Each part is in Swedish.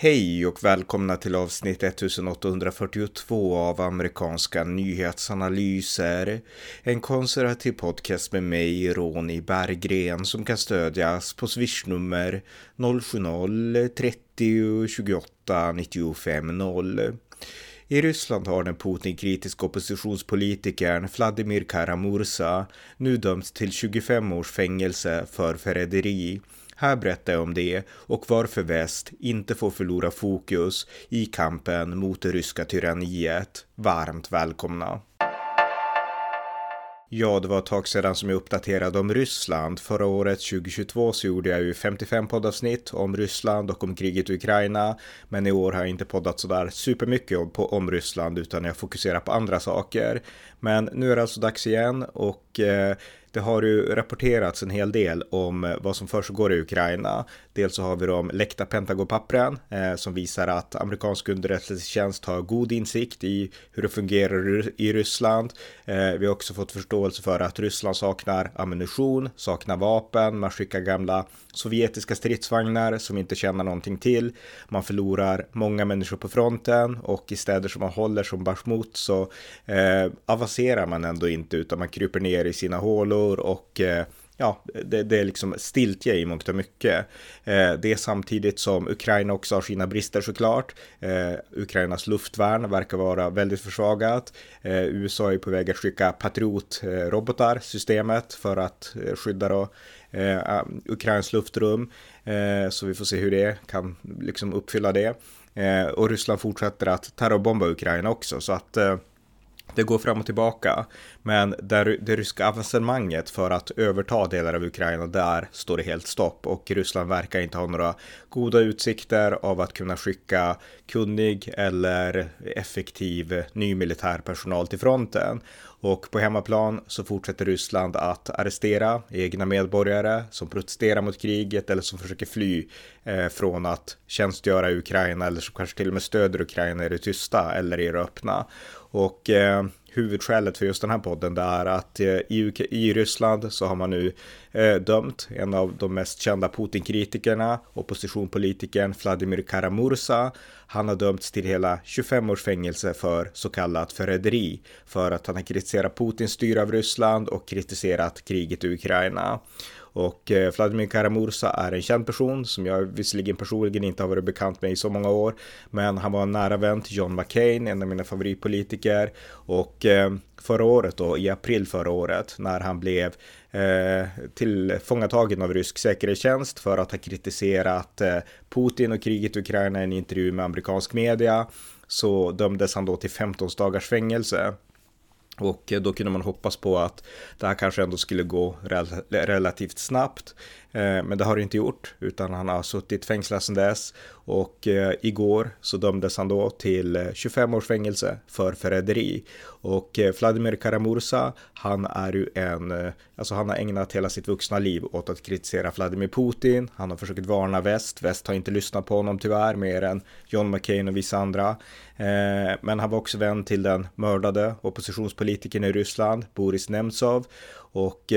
Hej och välkomna till avsnitt 1842 av amerikanska nyhetsanalyser. En konservativ podcast med mig, Ronny Berggren, som kan stödjas på swishnummer 070-30 28 95 0. I Ryssland har den Putin-kritiska oppositionspolitikern Vladimir Kara-Murza nu dömts till 25 års fängelse för förräderi här berättar jag om det och varför väst inte får förlora fokus i kampen mot det ryska tyranniet. Varmt välkomna! Ja, det var ett tag sedan som jag uppdaterade om Ryssland. Förra året, 2022, så gjorde jag ju 55 poddavsnitt om Ryssland och om kriget i Ukraina. Men i år har jag inte poddat sådär supermycket på, om Ryssland utan jag fokuserar på andra saker. Men nu är det alltså dags igen och eh, det har ju rapporterats en hel del om eh, vad som försiggår i Ukraina. Dels så har vi de läckta Pentagon-pappren eh, som visar att amerikansk underrättelsetjänst har god insikt i hur det fungerar i Ryssland. Eh, vi har också fått förståelse för att Ryssland saknar ammunition, saknar vapen, man skickar gamla sovjetiska stridsvagnar som inte känner någonting till. Man förlorar många människor på fronten och i städer som man håller som Bashmut så eh, avancerar man ändå inte utan man kryper ner i sina hålor och eh, ja, det, det, är liksom stiltje i mångt och mycket. Eh, det är samtidigt som Ukraina också har sina brister såklart. Eh, Ukrainas luftvärn verkar vara väldigt försvagat. Eh, USA är på väg att skicka Patriot-robotar, systemet, för att eh, skydda då, eh, um, Ukrains luftrum. Så vi får se hur det kan liksom uppfylla det. Och Ryssland fortsätter att terrorbomba Ukraina också, så att det går fram och tillbaka, men där det ryska avancemanget för att överta delar av Ukraina, där står det helt stopp och Ryssland verkar inte ha några goda utsikter av att kunna skicka kunnig eller effektiv ny militär personal till fronten. Och på hemmaplan så fortsätter Ryssland att arrestera egna medborgare som protesterar mot kriget eller som försöker fly eh, från att tjänstgöra i Ukraina eller som kanske till och med stöder Ukraina i det tysta eller i det öppna. Och eh, huvudskälet för just den här podden det är att eh, i, i Ryssland så har man nu eh, dömt en av de mest kända Putin-kritikerna, oppositionpolitikern Vladimir Karamursa. Han har dömts till hela 25 års fängelse för så kallat förräderi för att han har kritiserat Putins styre av Ryssland och kritiserat kriget i Ukraina. Och eh, Vladimir Karamursa är en känd person som jag visserligen personligen inte har varit bekant med i så många år. Men han var en nära vän till John McCain, en av mina favoritpolitiker. Och eh, förra året då, i april förra året, när han blev eh, tillfångatagen av rysk säkerhetstjänst för att ha kritiserat eh, Putin och kriget i Ukraina i en intervju med amerikansk media så dömdes han då till 15 dagars fängelse. Och eh, då kunde man hoppas på att det här kanske ändå skulle gå relativt snabbt. Eh, men det har det inte gjort, utan han har suttit fängslad sedan dess. Och eh, igår så dömdes han då till eh, 25 års fängelse för förräderi. Och Vladimir Karamursa, han är ju en, alltså han har ägnat hela sitt vuxna liv åt att kritisera Vladimir Putin. Han har försökt varna väst. Väst har inte lyssnat på honom tyvärr, mer än John McCain och vissa andra. Men han var också vän till den mördade oppositionspolitikern i Ryssland, Boris Nemtsov. Och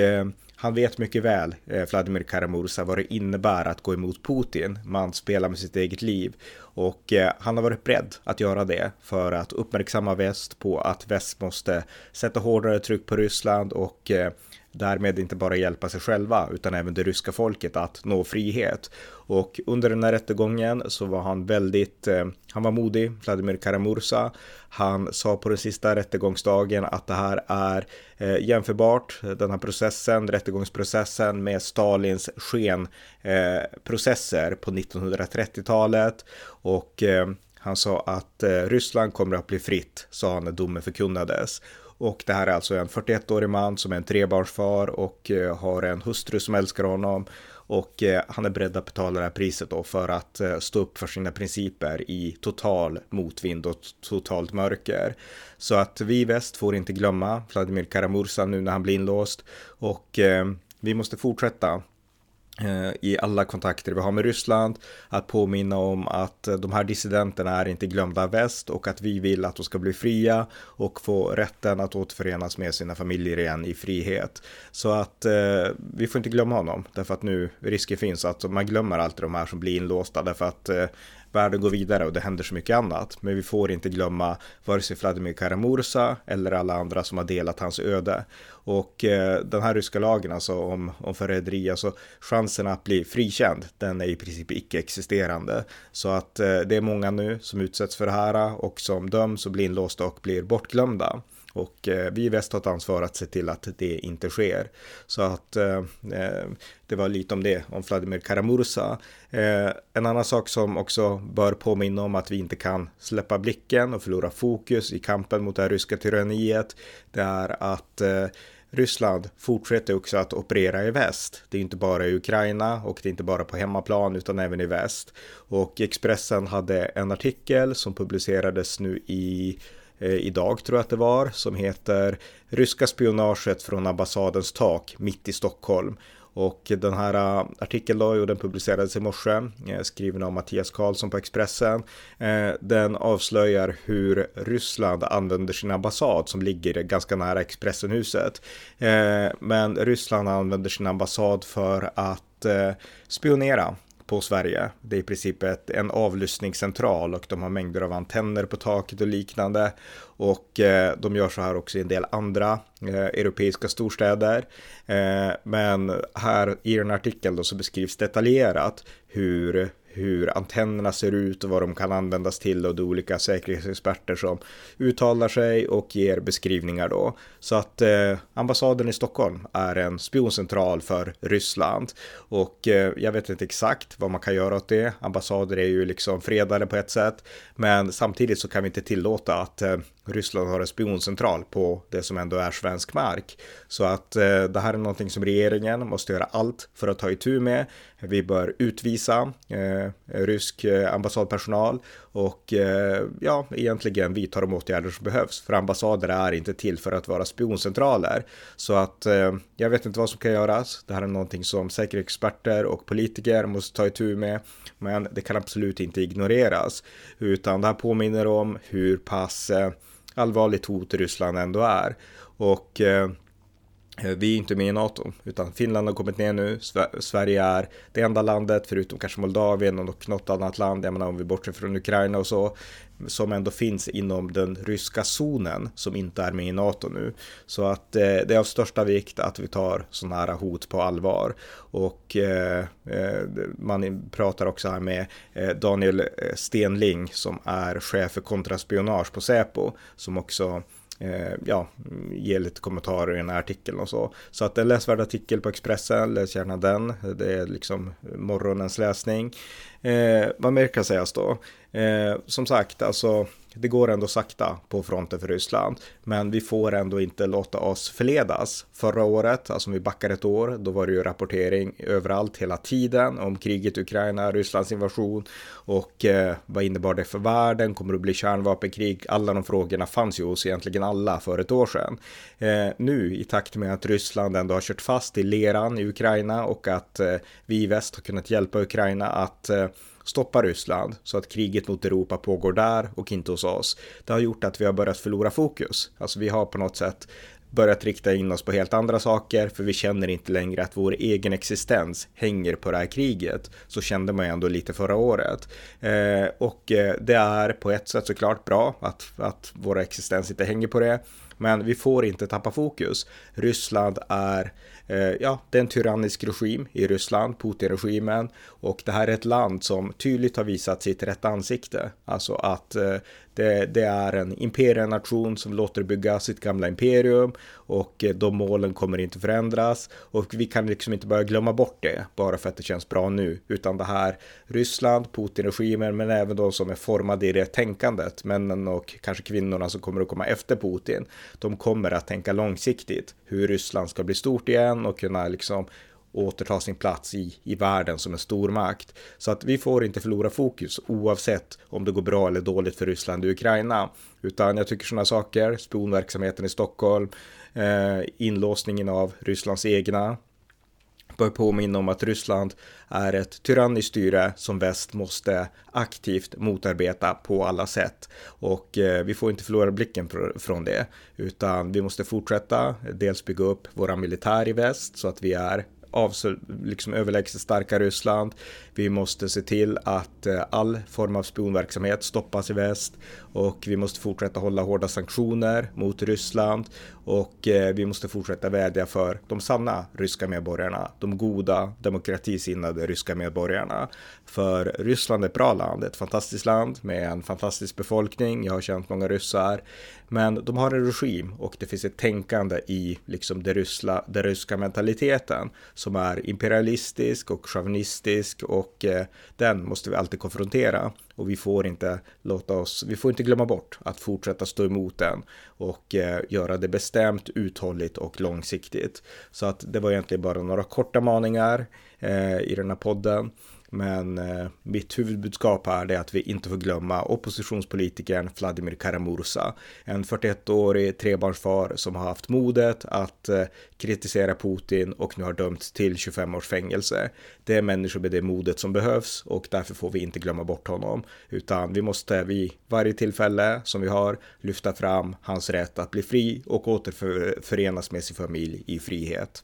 han vet mycket väl, eh, Vladimir Karamursa, vad det innebär att gå emot Putin. Man spelar med sitt eget liv och eh, han har varit beredd att göra det för att uppmärksamma väst på att väst måste sätta hårdare tryck på Ryssland och eh, därmed inte bara hjälpa sig själva utan även det ryska folket att nå frihet. Och under den här rättegången så var han väldigt, eh, han var modig, Vladimir Karamursa. Han sa på den sista rättegångsdagen att det här är eh, jämförbart, eh, den här processen, rättegångsprocessen med Stalins skenprocesser eh, på 1930-talet. Och eh, han sa att eh, Ryssland kommer att bli fritt, sa han när domen förkunnades. Och det här är alltså en 41-årig man som är en trebarnsfar och eh, har en hustru som älskar honom. Och eh, han är beredd att betala det här priset då för att eh, stå upp för sina principer i total motvind och totalt mörker. Så att vi i väst får inte glömma Vladimir Karamursa nu när han blir inlåst. Och vi måste fortsätta Eh, i alla kontakter vi har med Ryssland, att påminna om att eh, de här dissidenterna är inte glömda väst och att vi vill att de ska bli fria och få rätten att återförenas med sina familjer igen i frihet. Så att eh, vi får inte glömma honom, därför att nu risken finns att man glömmer alltid de här som blir inlåsta, därför att eh, världen går vidare och det händer så mycket annat. Men vi får inte glömma vare sig Vladimir Karamursa eller alla andra som har delat hans öde. Och eh, den här ryska lagen alltså om, om förräderi, alltså chansen att bli frikänd, den är i princip icke-existerande. Så att eh, det är många nu som utsätts för det här och som döms och blir inlåsta och blir bortglömda. Och eh, vi i väst har ett ansvar att se till att det inte sker. Så att eh, eh det var lite om det, om Vladimir Karamursa. Eh, en annan sak som också bör påminna om att vi inte kan släppa blicken och förlora fokus i kampen mot det här ryska tyranniet, det är att eh, Ryssland fortsätter också att operera i väst. Det är inte bara i Ukraina och det är inte bara på hemmaplan utan även i väst. Och Expressen hade en artikel som publicerades nu i Eh, idag tror jag att det var, som heter Ryska spionaget från ambassadens tak mitt i Stockholm. Och den här eh, artikeln då, och den publicerades i morse, eh, skriven av Mattias Karlsson på Expressen. Den avslöjar hur Ryssland använder sin ambassad som ligger ganska nära Expressenhuset. Men Ryssland använder sin ambassad för att spionera på Sverige. Det är i princip ett, en avlyssningscentral och de har mängder av antenner på taket och liknande. Och eh, de gör så här också i en del andra eh, europeiska storstäder. Eh, men här i den här artikeln då så beskrivs detaljerat hur hur antennerna ser ut och vad de kan användas till och det är olika säkerhetsexperter som uttalar sig och ger beskrivningar då. Så att eh, ambassaden i Stockholm är en spioncentral för Ryssland och eh, jag vet inte exakt vad man kan göra åt det. Ambassader är ju liksom fredade på ett sätt, men samtidigt så kan vi inte tillåta att eh, Ryssland har en spioncentral på det som ändå är svensk mark. Så att eh, det här är någonting som regeringen måste göra allt för att ta itu med. Vi bör utvisa eh, rysk eh, ambassadpersonal och eh, ja, egentligen vidta de åtgärder som behövs. För ambassader är inte till för att vara spioncentraler. Så att eh, jag vet inte vad som kan göras. Det här är någonting som säkerhetsexperter och politiker måste ta itu med. Men det kan absolut inte ignoreras. Utan det här påminner om hur pass eh, allvarligt hot Ryssland ändå är. Och eh, Eh, vi är inte med i NATO, utan Finland har kommit ner nu. Sverige är det enda landet, förutom kanske Moldavien och något annat land, jag menar om vi bortser från Ukraina och så, som ändå finns inom den ryska zonen som inte är med i NATO nu. Så att eh, det är av största vikt att vi tar sådana här hot på allvar. Och eh, eh man pratar också här med eh, Daniel eh, Stenling som är chef för kontraspionage på Säpo som också eh, ja, ge lite kommentarer i den här artikeln och så. Så att en läsvärd artikel på Expressen, läs gärna den. Det är liksom morgonens läsning. Eh, vad mer kan sägas då? Eh, som sagt, alltså det går ändå sakta på fronten för Ryssland, men vi får ändå inte låta oss förledas. Förra året, alltså om vi backar ett år, då var det ju rapportering överallt hela tiden om kriget i Ukraina, Rysslands invasion och eh, vad innebar det för världen? Kommer det att bli kärnvapenkrig? Alla de frågorna fanns ju hos egentligen alla för ett år sedan. Eh, nu i takt med att Ryssland ändå har kört fast i leran i Ukraina och att eh, vi i väst har kunnat hjälpa Ukraina att eh, stoppa Ryssland så att kriget mot Europa pågår där och inte hos oss. Det har gjort att vi har börjat förlora fokus. Alltså vi har på något sätt börjat rikta in oss på helt andra saker för vi känner inte längre att vår egen existens hänger på det här kriget. Så kände man ju ändå lite förra året. Eh, och eh, det är på ett sätt såklart bra att, att vår existens inte hänger på det. Men vi får inte tappa fokus. Ryssland är eh, ja, det är en tyrannisk regim i Ryssland, Putin-regimen. Och det här är ett land som tydligt har visat sitt rätta ansikte. Alltså att eh, det, det, är en imperienation som låter bygga sitt gamla imperium och eh, de målen kommer inte förändras och vi kan liksom inte börja glömma bort det bara för att det känns bra nu utan det här Ryssland, Putin-regimen men även de som är formade i det tänkandet, männen och kanske kvinnorna som kommer att komma efter Putin. De kommer att tänka långsiktigt hur Ryssland ska bli stort igen och kunna liksom återta sin plats i, i världen som en stormakt. Så att vi får inte förlora fokus oavsett om det går bra eller dåligt för Ryssland och Ukraina. Utan jag tycker sådana saker, spionverksamheten i Stockholm, eh, inlåsningen av Rysslands egna bör påminna om att Ryssland är ett tyranniskt styre som väst måste aktivt motarbeta på alla sätt. Och eh, vi får inte förlora blicken från det, utan vi måste fortsätta dels bygga upp våra militär i väst så att vi är liksom överlägset starka Ryssland. Vi måste se till att eh, all form av spionverksamhet stoppas i väst och vi måste fortsätta hålla hårda sanktioner mot Ryssland och eh, vi måste fortsätta vädja för de sanna ryska medborgarna, de goda demokratisinnade ryska medborgarna. För Ryssland är ett bra land, ett fantastiskt land med en fantastisk befolkning. Jag har känt många ryssar, men de har en regim och det finns ett tänkande i liksom det, ryssla, det ryska mentaliteten som är imperialistisk och chauvinistisk och eh, den måste vi alltid konfrontera och vi får inte låta oss, vi får inte glömma bort att fortsätta stå emot den och eh, göra det bestämt, uthålligt och långsiktigt. Så att det var egentligen bara några korta maningar eh, i den här podden. Men eh, mitt huvudbudskap här är att vi inte får glömma oppositionspolitikern Vladimir Karamursa. En 41-årig trebarnsfar som har haft modet att eh, kritisera Putin och nu har dömts till 25 års fängelse. Det är människor med det modet som behövs och därför får vi inte glömma bort honom. Utan vi måste vid varje tillfälle som vi har lyfta fram hans rätt att bli fri och återförenas med sin familj i frihet.